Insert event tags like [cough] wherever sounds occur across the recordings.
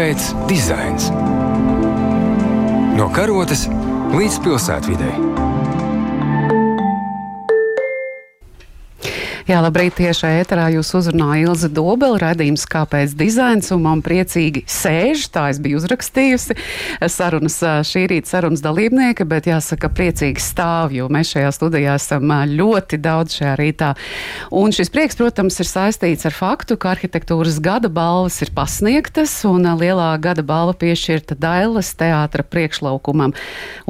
Kāpēc dizains? No karotes līdz pilsētvidai. Jā, labrīt, tieši ēterā jūs uzrunāja Ilza Dobela, redzījums, kāpēc dizains, un man priecīgi sēž, tā es biju uzrakstījusi, sarunas, šī rīta sarunas dalībnieka, bet jāsaka, priecīgi stāv, jo mēs šajā studijā esam ļoti daudz šajā rītā. Un šis prieks, protams, ir saistīts ar faktu, ka arhitektūras gada balvas ir pasniegtas, un lielā gada balva piešķirta Dailas teātra priekšlaukumam.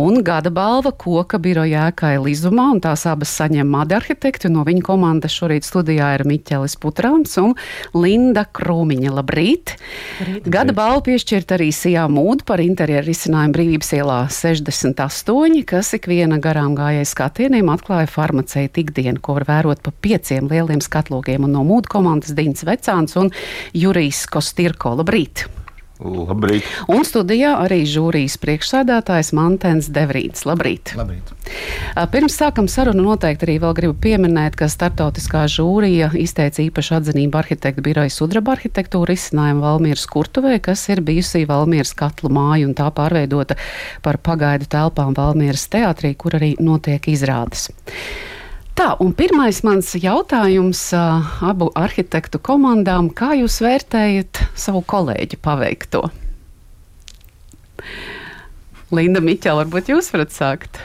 Un gada balva koka biroja ēkai Lizumā, un tās abas saņem madi arhitekti, no viņa komandas šorīt Šorīt studijā ir Miķelis Putrāns un Linda Krūmiņa. Labrīt! Labrīt. Gada balvu piešķirt arī Sijā Mūda par interjeru risinājumu brīvības ielā 68, kas ikviena garām gājēja skatieniem atklāja farmaceita ikdienu, ko var vērot pa pieciem lieliem skatlogiem un no Mūda komandas Dīns Vecāns un Jurijs Kostirko. Labrīt! Labrīt. Un studijā arī žūrijas priekšsēdētājs Mantens Devrīds. Labrīt. Labrīt. Pirms sākam sarunu noteikti arī vēl gribu pieminēt, ka starptautiskā žūrija izteica īpašu atzinību arhitektu biroja sudraba arhitektūra izcinājumu Valmieras kurtuvē, kas ir bijusī Valmieras katlu māja un tā pārveidota par pagaidu telpām Valmieras teātrī, kur arī notiek izrādes. Tā, un pirmais mans jautājums abu arhitektu komandām, kā jūs vērtējat savu kolēģi paveikto? Linda Miķela, varbūt jūs varat sākt.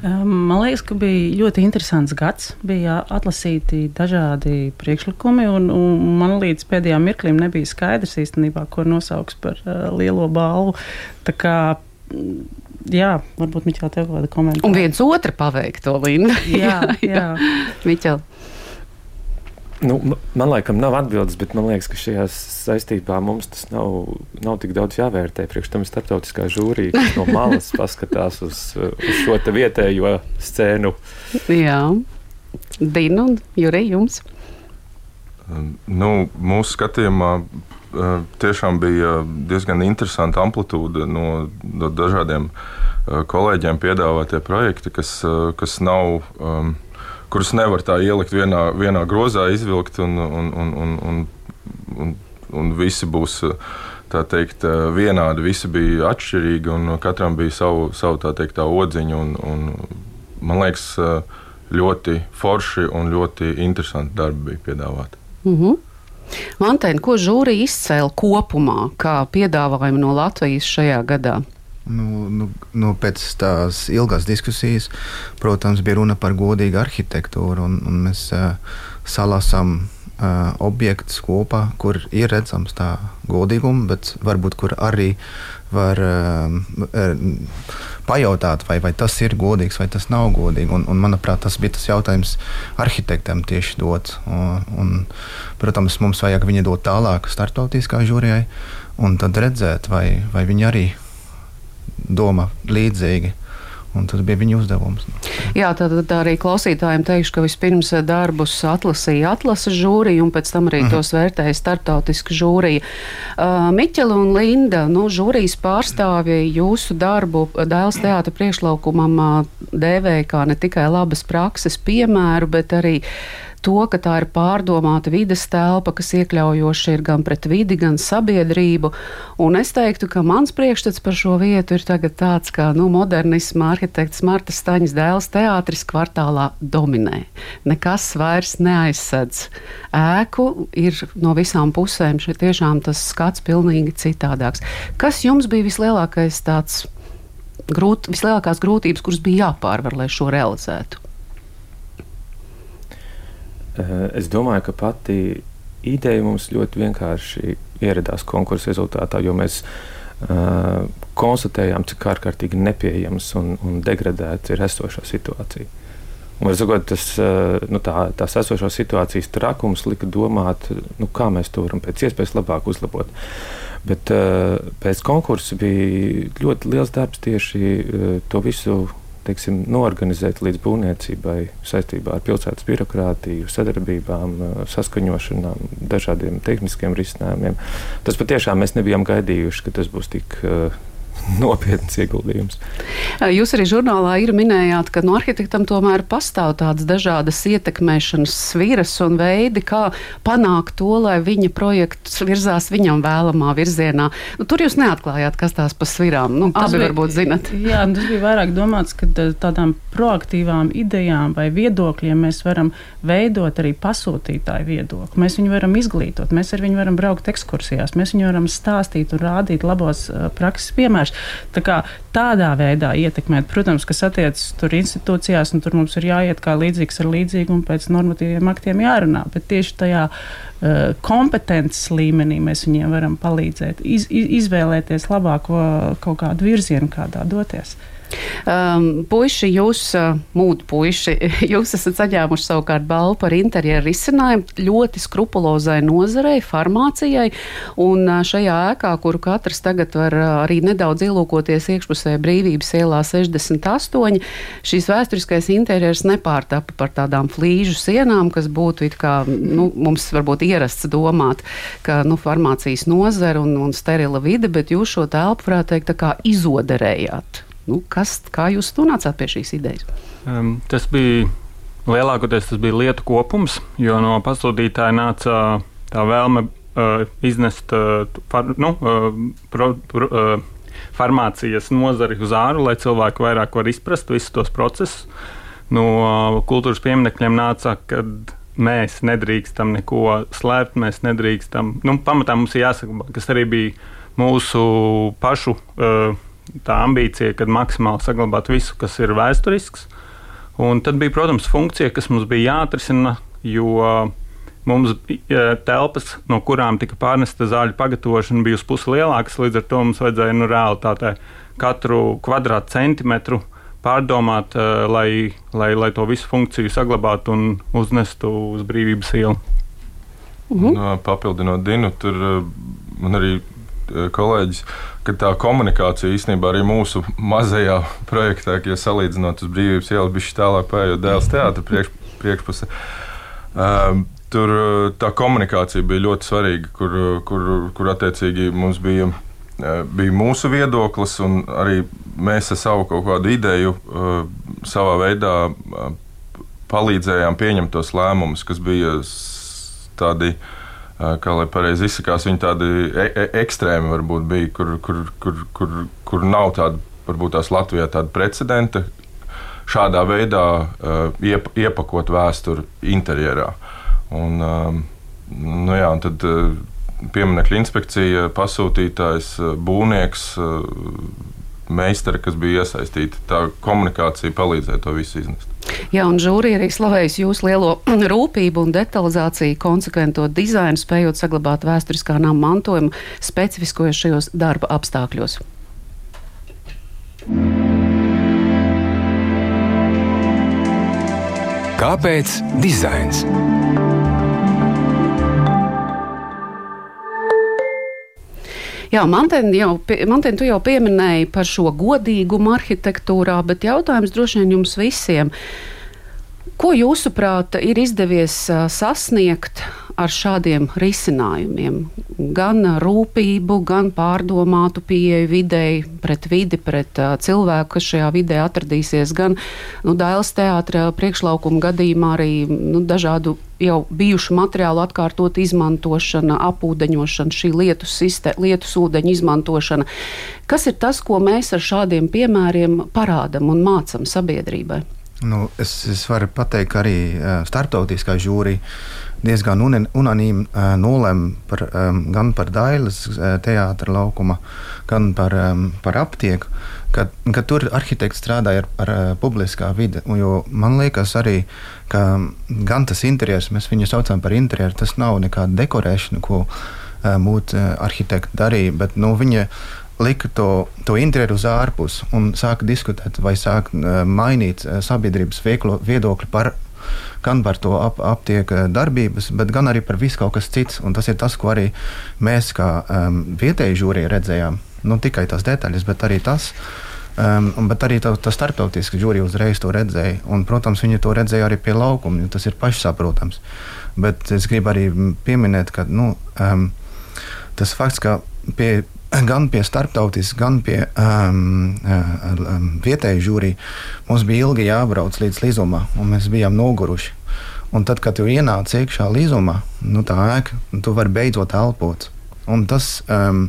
Man liekas, ka bija ļoti interesants gads. Bija atlasīti dažādi priekšlikumi, un, un man līdz pēdējām mirklim nebija skaidrs īstenībā, ko nosauks par uh, lielo balvu. Tā kā jā, varbūt Miķela tev kāda komentāra. Un viens otru paveikt to Lindu. [laughs] jā, jā. jā. Miķela. Nu, man liekas, nav atbildes, bet man liekas, ka šajā saistībā mums tas nav, nav tik daudz jāvērtē. Priekš tam ir starptautiskā žūrija, kas no malas [laughs] paskatās uz, uz šo vietējo scēnu. Jā, Dina un Jurija jums. Nu, mūsu skatījumā tiešām bija diezgan interesanta amplitūda no, dažādiem kolēģiem piedāvātie projekti, kas, kas nav. Kurus nevar tā ielikt vienā, vienā grozā, izvilkt, un, un, un, un, un, un, un visi būs teikt, vienādi. Visi bija atšķirīgi, un katram bija savu, savu tā teikt, tā odziņu. Un, un, man liekas, ļoti forši un ļoti interesanti darbi bija piedāvāti. Mm -hmm. Mantēna, ko žūrija izcēla kopumā, kā piedāvājumu no Latvijas šajā gadā? Nu, nu, nu, pēc tās ilgās diskusijas, protams, bija runa par godīgu arhitektūru, un, un mēs uh, salasām uh, objektus kopā, kur ir redzams tā godīgums, bet varbūt kur arī var uh, pajautāt, vai, vai tas ir godīgs vai tas nav godīgi. Un, un, manuprāt, tas bija tas jautājums arhitektam tieši dot. Un, un, protams, mums vajag viņu dot tālāk startautiskā žūrijai, un tad redzēt, vai, vai viņi arī domā līdzīgi. Un tas bija viņa uzdevums. Jā, tad, tad arī klausītājiem teikšu, ka vispirms darbus atlasīja atlases žūrija, un pēc tam arī mm -hmm. tos vērtēja startautiska žūrija. Uh, Miķela un Linda, nu, žūrijas pārstāvji jūsu darbu Dēls teātra priekšlaukumam uh, dēvēja kā ne tikai labas prakses piemēru, bet arī to, ka tā ir pārdomāta vides telpa, kas iekļaujoša ir gan pret vidi, gan sabiedrību. Un es teiktu, ka mans priekšstats par šo vietu ir tāds, ka nu, modernisma arhitekts Marta Staņas dēls teātris kvartālā dominē. Nekas vairs neaizsedz ēku, ir no visām pusēm šeit tiešām tas skats pilnīgi citādāks. Kas jums bija vislielākais tāds? Grūt, vislielākās grūtības, kuras bija jāpārvar, lai šo realizētu? Eh, es domāju, ka pati ideja mums ļoti vienkārši ieradās konkursa rezultātā, jo mēs uh, konstatējām, cik ārkārtīgi nepieejams un, un degradēts ir esošā situācija. Un, sakot, tas, uh, nu, tā, tās esošās situācijas trakums lika domāt, nu, kā mēs to varam pēc iespējas labāk uzlabot. Bet uh, pēc konkursa bija ļoti liels darbs tieši to visu teiksim, norganizēt līdz būvniecībai saistībā ar pilsētas birokrātiju, sadarbībām, eh, saskaņošanām, dažādiem tehniskiem risinājumiem. Tas patiešām mēs nebijām gaidījuši, ka tas būs tik. Uh, [laughs] nopietns ieguldījums. Jūs arī žurnālā ir minējāt, ka no arhitektam tomēr pastāv tādas dažādas ietekmēšanas sviras un veidi, kā panākt to, lai viņa projekts virzās viņam vēlamā virzienā. Nu, tur jūs neatklājāt, kas tās pa svirām. Nu, tas abi bija, varbūt zinat. [laughs] Jā, tas bija vairāk domāts, ka tādām proaktīvām idejām vai viedokļiem mēs varam veidot arī pasūtītāju viedokli. Mēs viņu varam izglītot, mēs ar viņu varam braukt ekskursijās, mēs viņu varam stāstīt un rādīt labos uh, prakses piemērus. Tā kā tādā veidā ietekmēt, protams, kas attiecas tur institūcijās, un tur mums ir jāiet kā līdzīgs ar līdzīgu un pēc normatīviem aktiem jārunā. Bet tieši tajā uh, kompetences līmenī mēs viņiem varam palīdzēt, iz, izvēlēties labāko kaut kādu virzienu, kādā doties. Um, puiši, jūs, uh, mūdu puiši, [laughs] jūs esat saņēmuši savukārt balvu par interjeru risinājumu ļoti skrupulozai nozarei, farmācijai. Un uh, šajā ēkā, kuru katrs tagad var uh, arī nedaudz ielūkoties iekšpusē brīvības ielā 68, šīs vēsturiskais interjers nepārtapa par tādām flīžu sienām, kas būtu it kā nu, mums varbūt ierasts domāt, ka nu, farmācijas nozara un, un sterila vide, bet jūs šo telpu, varētu teikt, tā kā izoderējāt. Nu, kas, kā jūs nonācāt pie šīs idejas? Um, tas bija lielākoties tas bija lietu kopums, jo no pasūtītāja nāca tā vēlme uh, iznest uh, far, nu, uh, pro, pro, uh, farmācijas nozari uz āru, lai cilvēki vairāk var izprast visus tos procesus. No uh, kultūras pieminekļiem nāca, ka mēs nedrīkstam neko slēpt, mēs nedrīkstam. Nu, pamatā mums ir jāsaka, kas arī bija mūsu pašu. Uh, tā ambīcija, kad maksimāli saglabāt visu, kas ir vēsturisks. Un tad bija, protams, funkcija, kas mums bija jāatrisina, jo mums telpas, no kurām tika pārnesta zāļu pagatavošana, bija uz pusi lielākas. Līdz ar to mums vajadzēja nu, realitātē katru kvadrātcentimetru pārdomāt, eh, lai, lai, lai to visu funkciju saglabātu un uznestu uz brīvības ielu. Mhm. No, papildinot Dinu, tur eh, man arī kolēģis, ka tā komunikācija īstenībā arī mūsu mazajā projektā, ja salīdzinot uz brīvības ielu, bija tālāk pējot dēls teātra priekš, priekšpusē. Um, tur eh, tā komunikācija bija ļoti svarīga, kur, kur, kur attiecīgi mums bija, bija mūsu viedoklis, un arī mēs ar savu kaut kādu ideju uh, savā veidā uh, palīdzējām pieņemt tos lēmumus, kas bija tādi uh, kā lai pareizi izsakās, viņi tādi e e ekstrēmi varbūt bija, kur, kur, kur, kur, kur nav tāda, varbūt tās Latvijā tāda precedenta. Šādā veidā iep, iepakot vēsturi interjerā. Un, nu jā, un tad pieminiektu inspekcija, pasūtītājs, būvnieks, meistari, kas bija iesaistīti. Tā komunikācija palīdzēja to visu iznest. Jā, un žūrija arī slavējas jūsu lielo [clears throat] rūpību un detalizāciju, konsekvento dizainu, spējot saglabāt vēsturiskā nama mantojumu specifiskojos šajos darba apstākļos. Kāpēc dizains? Jā, Mantēn, jau, Mantēn, tu jau pieminēji par šo godīgumu arhitektūrā, bet jautājums droši vien jums visiem. Ko jūsuprāt ir izdevies sasniegt ar šādiem risinājumiem? Gan rūpību, gan pārdomātu pieeju videi, pret vidi, pret uh, cilvēku, kas šajā vidē atradīsies, gan nu, Dēls teātra priekšlaukuma gadījumā arī nu, dažādu jau bijušu materiālu atkārtot izmantošana, apūdeņošana, šī lietu, sistē, lietus ūdeņu izmantošana. Kas ir tas, ko mēs ar šādiem piemēriem parādam un mācam sabiedrībai? Nu, es, es varu pateikt, ka arī starptautiskā jūrija diezgan un, unanīmi uh, nolēma par, um, gan par Dailas uh, teātra laukuma, gan par, um, par aptieku, ka, ka tur arhitekts strādāja ar, ar uh, publiskā vidi. Jo man liekas arī, ka gan tas interjers, mēs viņu saucam par interjeru, tas nav nekāda dekorēšana, ko uh, mūsu uh, arhitekti darīja, bet nu, viņa lika to, to interjeru uz ārpus un sāka diskutēt vai sāka uh, mainīt uh, sabiedrības viedokli par gan par to ap, aptieku darbības, bet gan arī par visu kaut kas cits. Un tas ir tas, ko arī mēs, kā um, vietēji žūrija, redzējām. Nu, tikai tās detaļas, bet arī tas. Um, bet arī tā, tā starptautiskā jūrija uzreiz to redzēja. Un, protams, viņi to redzēja arī pie laukuma. Tas ir pašsaprotams. Bet es gribu arī pieminēt, ka nu, um, tas fakts, ka pie gan pie starptautiskas, gan pie um, um, vietēju žūrī, mums bija ilgi jābrauc līdz līzumā, un mēs bijām noguruši. Un tad, kad tu ienāc iekšā līzumā, nu, tā ēka, tu vari beidzot elpot. Un tas, um,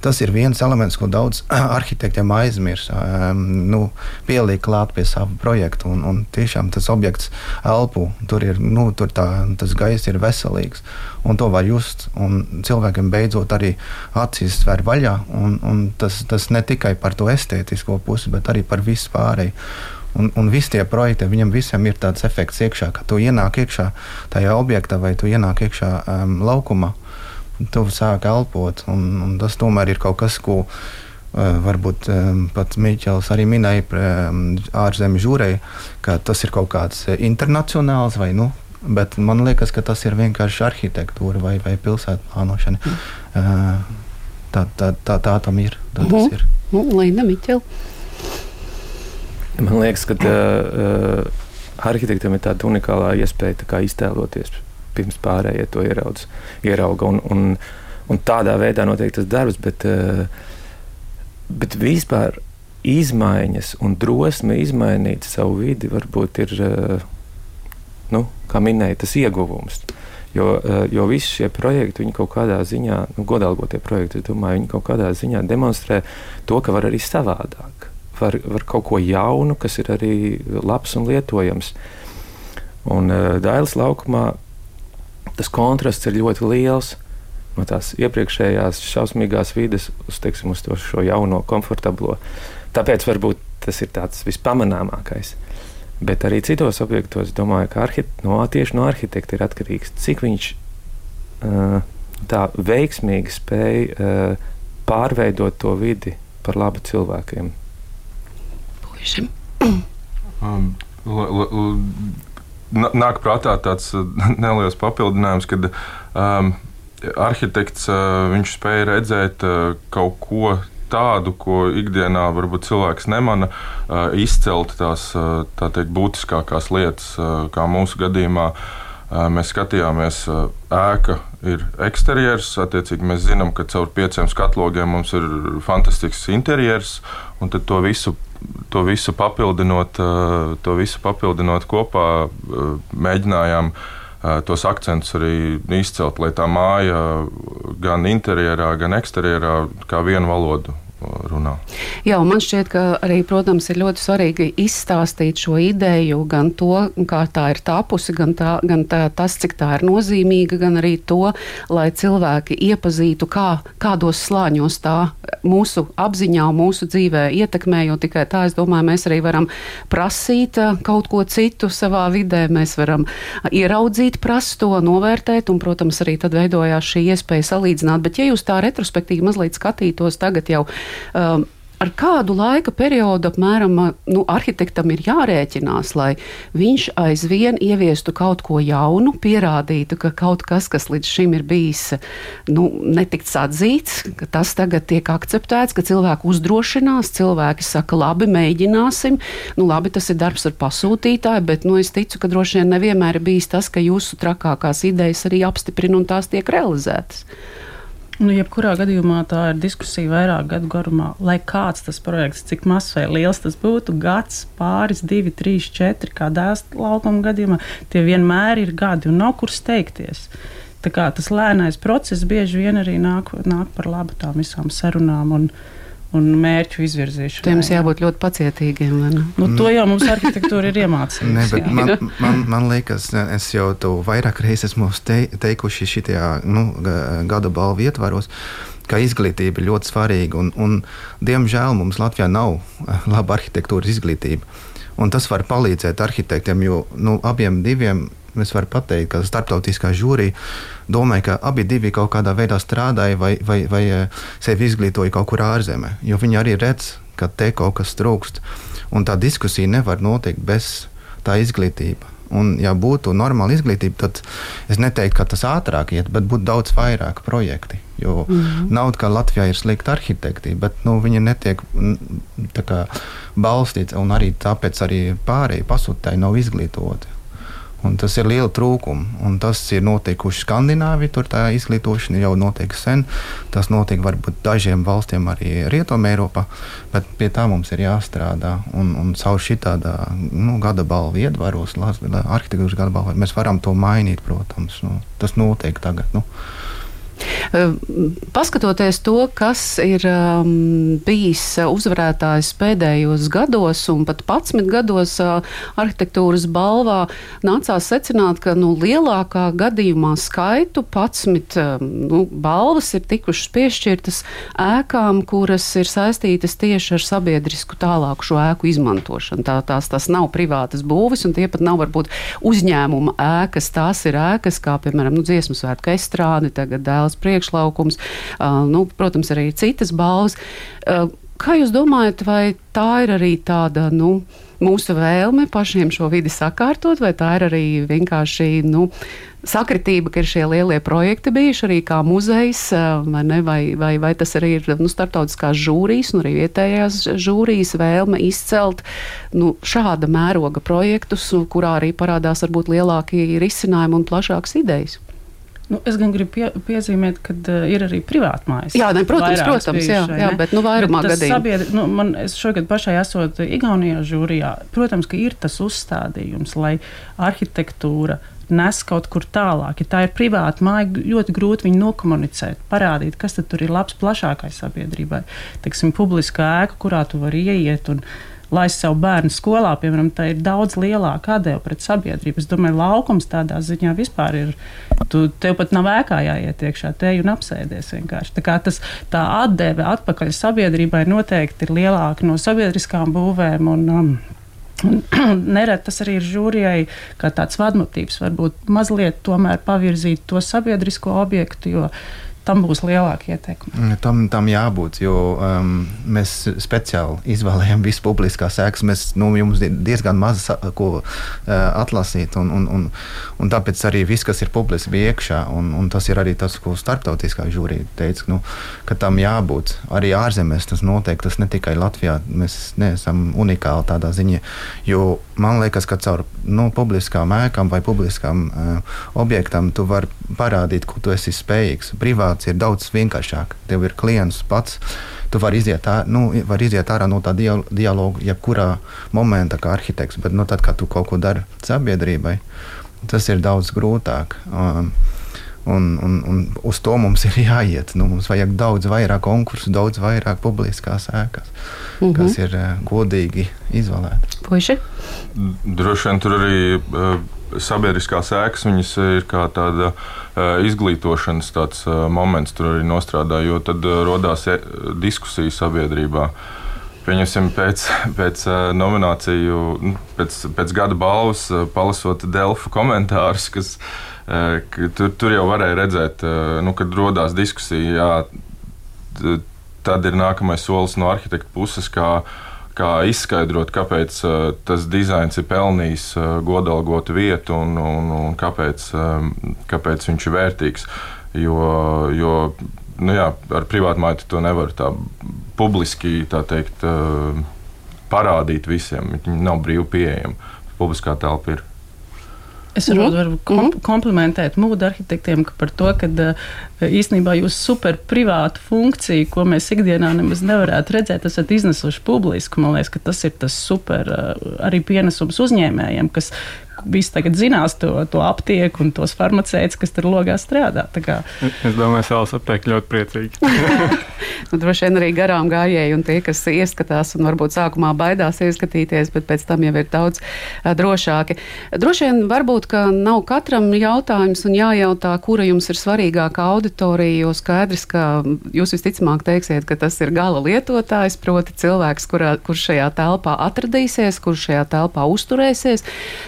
tas ir viens elements, ko daudz [clears throat] arhitektiem aizmirst. Um, nu, pielikt klāt pie sava projekta. Un, un tiešām tas objekts elpo. Tur ir nu, tur tā, tas gaiss ir veselīgs. Un to var just. Cilvēkiem beidzot arī acīs sver vaļā. Un, un tas, tas ne tikai par to estētisko pusi, bet arī par visu pārēju. Un, un visi tie projekti, viņam visam ir tāds efekts iekšā, ka tu ienāk iekšā tajā objektā vai tu ienāk iekšā um, laukumā, tu sāk elpot. Un, un tas tomēr ir kaut kas, ko uh, varbūt um, pats Miķels arī minēja um, ārzemju žūrei, ka tas ir kaut kāds internacionāls vai nu. Bet man liekas, ka tas ir vienkārši arhitektūra vai, vai pilsētu plānošana. Mm. Tā, tā, tā, tā tam ir. Tā tas Mhm. ir. Nu, Linda Miķela. Man liekas, ka uh, arhitektam ir tāda unikālā iespēja tā iztēloties pirms pārējie to ieraudz, ierauga. Un, un, un tādā veidā notiek tas darbs, bet, uh, bet vispār izmaiņas un drosme izmainīt savu vidi varbūt ir, uh, nu, kā minēja, tas ieguvums. Jo, uh, jo visi šie projekti, viņi kaut kādā ziņā, nu, godalgotie projekti, domāju, viņi kaut kādā ziņā demonstrē to, ka var arī savādāk var, var kaut ko jaunu, kas ir arī labs un lietojams. Un uh, Dailas laukumā tas kontrasts ir ļoti liels. No tās iepriekšējās šausmīgās vides uz, teiksim, uz to šo jauno, komfortablo. Tāpēc varbūt tas ir tāds vispamanāmākais. Bet arī citos objektos, domāju, ka arhit, no, tieši no arhitekta ir atkarīgs, cik viņš uh, tā veiksmīgi spēj uh, pārveidot to vidi par labu cilvēkiem. Puišiem. Um, l, l, l, n- nāk prātā tāds uh, [laughs] neliels papildinājums, kad um, arhitekts uh, viņš spēja redzēt uh, kaut ko tādu, ko ikdienā varbūt cilvēks nemana, izcelt tās tā teikt, būtiskākās lietas, kā mūsu gadījumā. Mēs skatījāmies, ēka ir eksterjers. Attiecīgi, mēs zinām, ka caur pieciem skatlogiem mums ir fantastisks interjers. Un to visu, to visu, papildinot, uh, to visu papildinot kopā, uh, mēģinājām uh, tos akcentus arī izcelt, lai tā māja gan interjerā, gan eksterjerā kā vienu valodu runā. Jā, man šķiet, ka arī, protams, ir ļoti svarīgi izstāstīt šo ideju, gan to, kā tā ir tapusi, gan, tā, gan tā, tas, cik tā ir nozīmīga, gan arī to, lai cilvēki iepazītu, kā, kādos slāņos tā mūsu apziņā, mūsu dzīvē ietekmē, jo tikai tā, es domāju, mēs arī varam prasīt eh, kaut ko citu savā vidē, mēs varam ieraudzīt, prast to, novērtēt, un, protams, arī tad veidojās šī iespēja salīdzināt. Bet, ja jūs tā retrospektīvi mazliet skatītos tagad jau um, ar kādu laika periodu apmēram nu, arhitektam ir jārēķinās, lai viņš aizvien ieviestu kaut ko jaunu, pierādītu, ka kaut kas, kas līdz šim ir bijis nu, netikts atzīts, ka tas tagad tiek akceptēts, ka cilvēki uzdrošinās, cilvēki saka, labi, mēģināsim. Nu, labi, tas ir darbs ar pasūtītāju, bet nu, es ticu, ka droši vien nevienmēr ir bijis tas, ka jūsu trakākās idejas arī apstiprina un tās tiek realizētas. Nu, jebkurā gadījumā tā ir diskusija vairāk gadu garumā. Lai kāds tas projekts, cik mazs vai liels tas būtu, gads, pāris, divi, trīs, četri, kā dēls laukuma gadījumā, tie vienmēr ir gadi un nav kur steigties. Tā kā tas lēnais process bieži vien arī nāk, nāk par labu tām visām sarunām un, un mērķu izvirzīšanai. Tiem jābūt ļoti pacietīgiem. ne? Nu, to jau mums arhitektūra ir iemācījusi. Ne, bet jā. man, man, man liekas, es jau to vairāk reizes esmu te, teikuši šajā nu, ga- gada balvu ietvaros. Ka izglītība ir ļoti svarīga, un, un diemžēl mums Latvijā nav eh, laba arhitektūras izglītība. Un tas var palīdzēt arhitektiem, jo nu, abiem diviem es varu pateikt, ka starptautiskā žūrija domāja, ka abi divi kaut kādā veidā strādāja vai, vai, vai eh, sevi izglītoja kaut kur ārzemē. Jo viņi arī redz, ka te kaut kas trūkst. Un tā diskusija nevar notikt bez tā izglītība. Un, ja būtu normāla izglītība, tad es neteiktu, ka tas ātrāk iet, bet būtu daudz vairāk projekti. Jo mm -hmm. nav tā, ka Latvijā ir slikta arhitekti, bet nu, viņi netiek kā balstīti, un arī tāpēc arī pārējie pasūtītāji nav izglītoti. Un tas ir liela trūkuma. Un tas ir notikuši Skandināvijā, tur tā izglītošana jau notiek sen. Tas notiek varbūt dažiem valstiem arī Rietumē, Eiropā, bet pie tā mums ir jāstrādā. Un, un caur šī tāda nu, gada balvu ietvaros, arhitektūras gada balvu, mēs varam to mainīt, protams. Nu, tas notiek tagad. Nu. Ehm, paskatoties to, kas ir um, bijis uzvarētājs pēdējos gados, un pat 11 gados uh, arhitektūras balvā, nācās secināt, ka nu, lielākā gadījumā skaitu 11 um, nu, balvas ir tikušas piešķirtas ēkām, kuras ir saistītas tieši ar sabiedrisku tālāku šo ēku izmantošanu. Tā, tās, tas nav privātas būvis, un tie pat nav varbūt uzņēmuma ēkas. Tās ir ēkas, kā piemēram nu, dziesmu svētku estrādi, tagad dēls liels priekšlaukums, nu, protams, arī citas balvas. Kā jūs domājat, vai tā ir arī tāda, nu, mūsu vēlme pašiem šo vidi sakārtot, vai tā ir arī vienkārši nu, sakritība, ka ir šie lielie projekti bijuši arī kā muzejs, vai, ne, vai, vai, vai tas arī ir nu, starptautiskās žūrijas un arī vietējās žūrijas vēlme izcelt nu, šāda mēroga projektus, kurā arī parādās varbūt lielākie risinājumi un plašākas idejas. Nu, es gan gribu pie, piezīmēt, ka uh, ir arī privāti mājas. Jā, ne, protams, protams bijuši, jā, jā, bet nu, vairumā gadījumā. Sabiedri, nu, man, es šogad pašai esot Igaunijā žūrijā, protams, ka ir tas uzstādījums, lai arhitektūra nes kaut kur tālāk. Ja tā ir privāta māja, ļoti grūti viņu nokomunicēt, parādīt, kas tur ir labs plašākai sabiedrībai. Teiksim, publiska ēka, kurā tu vari ieiet un laist savu bērnu skolā, piemēram, tā ir daudz lielāka atdeve pret sabiedrību. Es domāju, laukums tādā ziņā vispār ir. Tu, tev pat nav ēkā jāiet iekšā, te jau apsēdies vienkārši. Tā, tas, tā atdeve atpakaļ sabiedrībai noteikti ir lielāka no sabiedriskām būvēm. Un, um, [clears throat] Nereti tas arī ir žūrijai, kā tāds vadmotīvs, varbūt mazliet tomēr pavirzīt to sabiedrisko objektu, jo tam būs lielāka ietekme. Mm, tam, tam jābūt, jo um, mēs speciāli izvēlējām visu publiskās ēkas. Mēs nu, jums diezgan maz ko uh, atlasīt, un, un, un, un tāpēc arī viss, kas ir publiski, bija iekšā. Un, un tas ir arī tas, ko starptautiskā žūrija teica, nu, ka tam jābūt. Arī ārzemēs tas notiek, tas ne tikai Latvijā. Mēs neesam unikāli tādā ziņā, jo man liekas, ka caur nu, publiskām ēkām vai publiskām uh, objektām tu vari parādīt, ko tu esi spējīgs. Privāti situācija ir daudz vienkāršāka. Tev ir klients pats. Tu vari iziet, ārā, nu, var iziet ārā no tā dialoga, jebkurā momentā, kā arhitekts, bet nu, tad, kad tu kaut ko dari sabiedrībai, tas ir daudz grūtāk. Um, Un, un, un uz to mums ir [laughs] jāiet. Nu, mums vajag daudz vairāk konkursu, daudz vairāk publiskās ēkas, mm -hmm. kas ir uh, godīgi izvēlētas. Puiši? Droši vien tur arī uh, sabiedriskās ēkas ir kā tāda izglītošanas tāds, uh, moments, tur arī nostrādā, jo tad uh, rodās e diskusija sabiedrībā. Pieņemsim, pēc, [laughs] pēc nomināciju, nu, pēc, pēc gada balvas, palasot Delfu komentārus, kas tur, tur jau varēja redzēt, nu, kad rodās diskusija, jā, tad ir nākamais solis no arhitekta puses, kā kā izskaidrot, kāpēc uh, tas dizains ir pelnījis godalgotu vietu un, un, un kāpēc, kāpēc viņš ir vērtīgs. Jo, jo nu jā, ar privātu māju to nevar tā publiski tā teikt, parādīt visiem. Viņi nav brīvi pieejami. Publiskā telpa ir. Es varu, varu kom mhm. komplimentēt mūdu arhitektiem par to, ka īstenībā jūs super privātu funkciju, ko mēs ikdienā nemaz nevarētu redzēt, esat iznesuši publiski. Man liekas, ka tas ir tas super arī pienesums uzņēmējiem, kas, visi tagad zinās to, to aptieku un tos farmaceitus, kas tur logā strādā. Es domāju, ka Sāls apteikti ļoti priecīgi. [laughs] nu, droši vien arī garām gājēji un tie, kas ieskatās un varbūt sākumā baidās ieskatīties, bet pēc tam jau ir daudz uh, drošāki. Droši vien varbūt, ka nav katram jautājums un jājautā, kura jums ir svarīgākā auditorija, jo skaidrs, ka jūs visticamāk teiksiet, ka tas ir gala lietotājs, proti cilvēks, kurā, kurš šajā telpā atradīsies, kurš šajā telpā uzturēsies.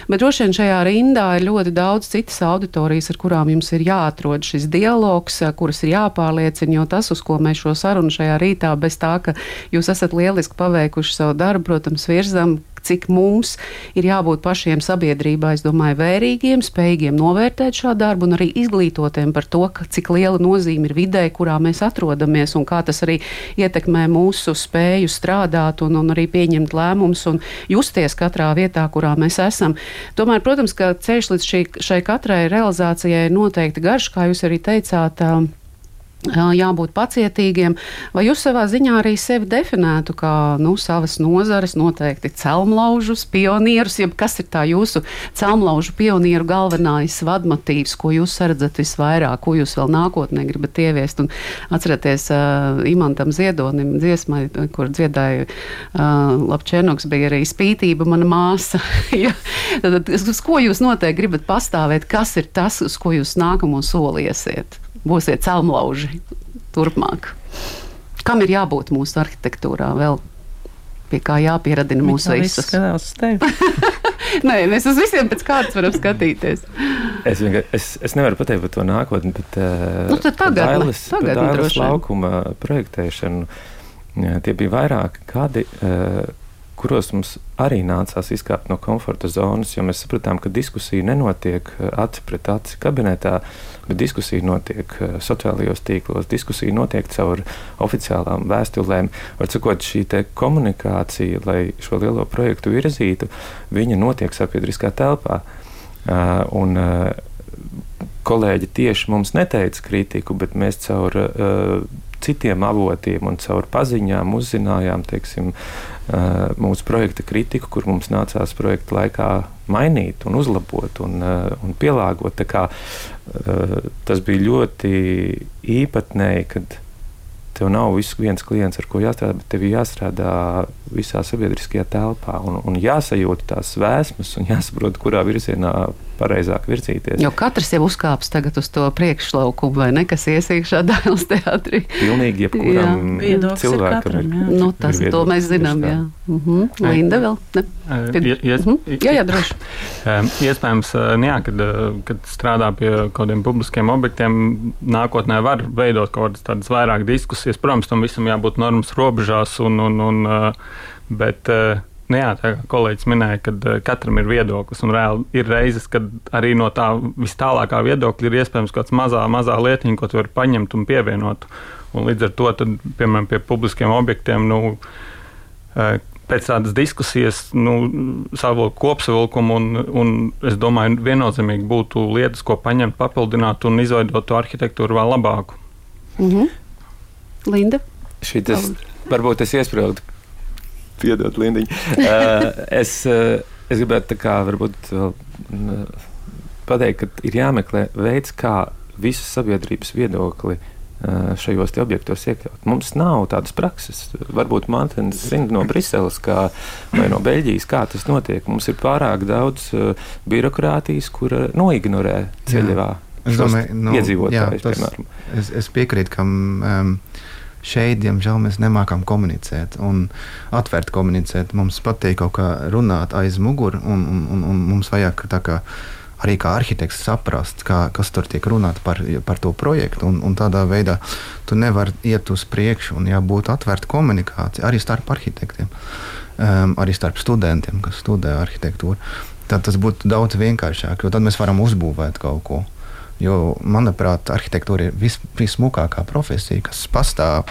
Bet droši vien šajā rindā ir ļoti daudz citas auditorijas, ar kurām jums ir jāatrod šis dialogs, kuras ir jāpārliecina, jo tas, uz ko mēs šo sarunu šajā rītā, bez tā, ka jūs esat lieliski paveikuši savu darbu, protams, virzam cik mums ir jābūt pašiem sabiedrībā, es domāju, vērīgiem, spējīgiem novērtēt šo darbu un arī izglītotiem par to, ka, cik liela nozīme ir vidē, kurā mēs atrodamies un kā tas arī ietekmē mūsu spēju strādāt un, un arī pieņemt lēmumus un justies katrā vietā, kurā mēs esam. Tomēr, protams, ka ceļš līdz šī, šai katrai realizācijai ir noteikti garš, kā jūs arī teicāt. Uh, jābūt pacietīgiem, vai jūs savā ziņā arī sevi definētu kā nu, savas nozares, noteikti celmlaužus, pionierus, jeb kas ir tā jūsu celmlaužu pionieru galvenais vadmotīvs, ko jūs redzat visvairāk, ko jūs vēl nākotnē gribat ieviest. Un atcerieties, uh, Imantam Ziedonim dziesmai, kur dziedāja uh, Lapčēnoks, bija arī spītība mana māsa. [laughs] ja, tad, uz ko jūs noteikti gribat pastāvēt, kas ir tas, uz ko jūs nākamo soliesiet? Būsiet celmlauži turpmāk. Kam ir jābūt mūsu arhitektūrā vēl? Pie kā jāpieradina mūsu visus. [laughs] Nē, mēs uz visiem pēc kārtas varam skatīties. Es, es, es nevaru pateikt par to nākotni, bet uh, nu, tagad, dailes, tagad dailes laukuma projektēšanu. Tie bija vairāki gadi. Uh, kuros mums arī nācās izkāpt no komforta zonas, jo mēs sapratām, ka diskusija nenotiek eh, aci pret aci kabinetā, bet diskusija notiek eh, sociālajos tīklos, diskusija notiek caur oficiālām vēstulēm. Var sakot, šī komunikācija, lai šo lielo projektu virzītu, viņa notiek sabiedriskā telpā. Uh, un, uh, kolēģi tieši mums neteica kritiku, bet mēs caur uh, citiem avotiem un caur paziņām uzzinājām teiksim, mūsu projekta kritiku, kur mums nācās projekta laikā mainīt un uzlabot un, un pielāgot. Kā, tas bija ļoti īpatnēji, kad tev nav viens klients, ar ko jāstrādā, bet tev ir jāstrādā visā sabiedriskajā telpā un, un jāsajūt tās vēsmas un jāsaprot, kurā virzienā pareizāk virzīties. Jo katrs jau uzkāps tagad uz to priekšlaukumu, vai ne, kas iesīkšā Dāvidas teātrī. Pilnīgi jebkuram jā. cilvēkam ir. Jā. Nu, tas, ir to mēs zinām, jā. Uh mhm. -huh. Linda vēl? Ne? Ies, uh -huh. Jā, jā, droši. Iespējams, jā, kad, kad strādā pie kaut kādiem publiskiem objektiem, nākotnē var veidot kaut kādas tādas vairāk diskusijas. Protams, tam visam jābūt normas robežās un, un, un bet Nu jā, tā kā kolēģis minēja, ka uh, katram ir viedoklis, un reāli ir reizes, kad arī no tā vis tālākā viedokļa ir iespējams kaut kāds mazā, mazā lietiņa, ko tu vari paņemt un pievienot. Un līdz ar to, tad, piemēram, pie publiskiem objektiem, nu, uh, pēc tādas diskusijas, nu, savu kopsavilkumu, un, un es domāju, viennozīmīgi būtu lietas, ko paņemt, papildināt un izveidot to arhitektūru vēl labāku. Mm -hmm. Linda? Šitas, varbūt es iesprūdu Piedod, Lindiņa. [laughs] uh, es, uh, es gribētu tā kā varbūt uh, pateikt, ka ir jāmeklē veids, kā visas sabiedrības viedokli uh, šajos objektos iekļaut. Mums nav tādas prakses. Varbūt Mantens zina no Briseles kā, vai no Beļģijas, kā tas notiek. Mums ir pārāk daudz uh, birokrātijas, kura noignorē ceļā. Es domāju, nu, jā, tas, piemēram. Es, es piekrītu, ka um, Šeit, diemžēl, mēs nemākam komunicēt un atvērt komunicēt. Mums patīk kaut kā runāt aiz muguras, un, un, un, un mums vajag kā, arī kā arhitekts saprast, kā, kas tur tiek runāts par, par to projektu. Un, un tādā veidā tu nevari iet uz priekšu un jābūt atvērta komunikācija arī starp arhitektiem, um, arī starp studentiem, kas studē arhitektūru. Tad tas būtu daudz vienkāršāk, jo tad mēs varam uzbūvēt kaut ko. Jo, manuprāt, arhitektūra ir vis, vismukākā profesija, kas pastāv.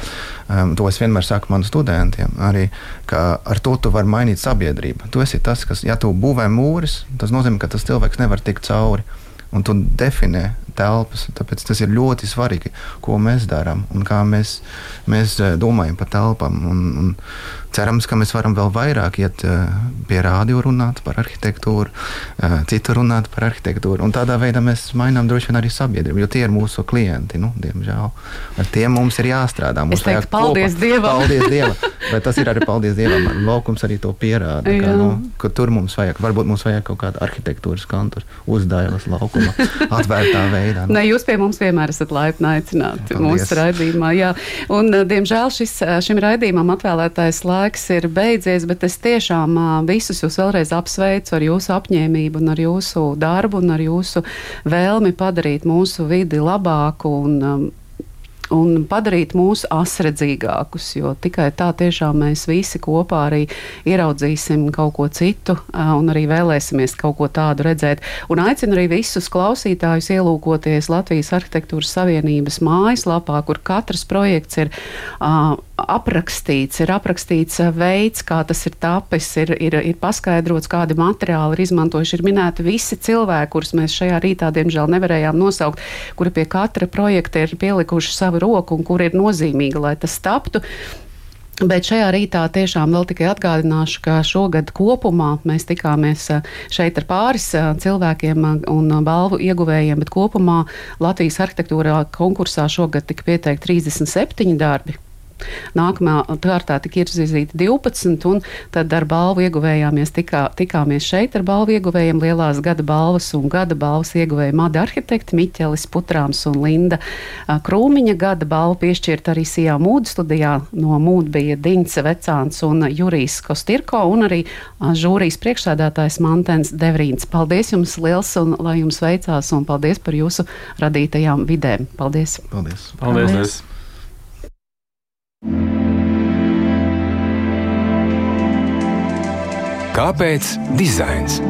Um, to es vienmēr saku maniem studentiem. Arī, ar to tu vari mainīt sabiedrību. Tu esi tas, kas, ja tu būvē mūris, tas nozīmē, ka tas cilvēks nevar tikt cauri. Un tu definē telpas. Tāpēc tas ir ļoti svarīgi, ko mēs darām un kā mēs, mēs eh, domājam par telpām. Un, un cerams, ka mēs varam vēl vairāk iet eh, pie rādio runāt par arhitektūru, eh, citu runāt par arhitektūru. Un tādā veidā mēs mainām droši vien arī sabiedrību, jo tie ir mūsu klienti. Nu, diemžēl ar tiem mums ir jāstrādā. Mums es teiktu, paldies kopā. Dievam! Paldies Dievam! Bet tas ir arī paldies Dievam. Laukums arī to pierāda. Ka, nu, ka tur mums vajag, varbūt mums vajag kaut kādu arhitektūras kantu uz Dailas laukuma atvērtā veidā veidā. Nu. Ne, jūs pie mums vienmēr esat laipni aicināti mūsu raidījumā. Jā. Un, diemžēl šis, šim raidījumam atvēlētais laiks ir beidzies, bet es tiešām visus jūs vēlreiz apsveicu ar jūsu apņēmību un ar jūsu darbu un ar jūsu vēlmi padarīt mūsu vidi labāku un um, un padarīt mūs asredzīgākus, jo tikai tā tiešām mēs visi kopā arī ieraudzīsim kaut ko citu un arī vēlēsimies kaut ko tādu redzēt. Un aicinu arī visus klausītājus ielūkoties Latvijas Arhitektūras Savienības mājaslapā, kur katrs projekts ir uh, aprakstīts, ir aprakstīts veids, kā tas ir tapis, ir, ir, ir paskaidrots, kādi materiāli ir izmantojuši, ir minēti visi cilvēki, kurus mēs šajā rītā, diemžēl, nevarējām nosaukt, kuri pie katra projekta ir pielikuši savu roku un kur ir nozīmīgi, lai tas taptu. Bet šajā rītā tiešām vēl tikai atgādināšu, ka šogad kopumā mēs tikāmies šeit ar pāris cilvēkiem un balvu ieguvējiem, bet kopumā Latvijas arhitektūrā konkursā šogad tika pieteikti 37 darbi. Nākamā kārtā tika izvirzīti 12, un tad ar balvu ieguvējām mēs tikā, tikāmies šeit ar balvu ieguvējiem lielās gada balvas un gada balvas ieguvēja Mada arhitekti Miķelis Putrāms un Linda Krūmiņa. Gada balvu piešķirt arī Sijā Mūda studijā. No Mūda bija Diņce Vecāns un Jurijs Kostirko un arī žūrijas priekšsēdētājs Mantens Devrīns. Paldies jums liels un lai jums veicās un paldies par jūsu radītajām vidēm. Paldies! Paldies! Paldies! paldies. Kāpēc dizains?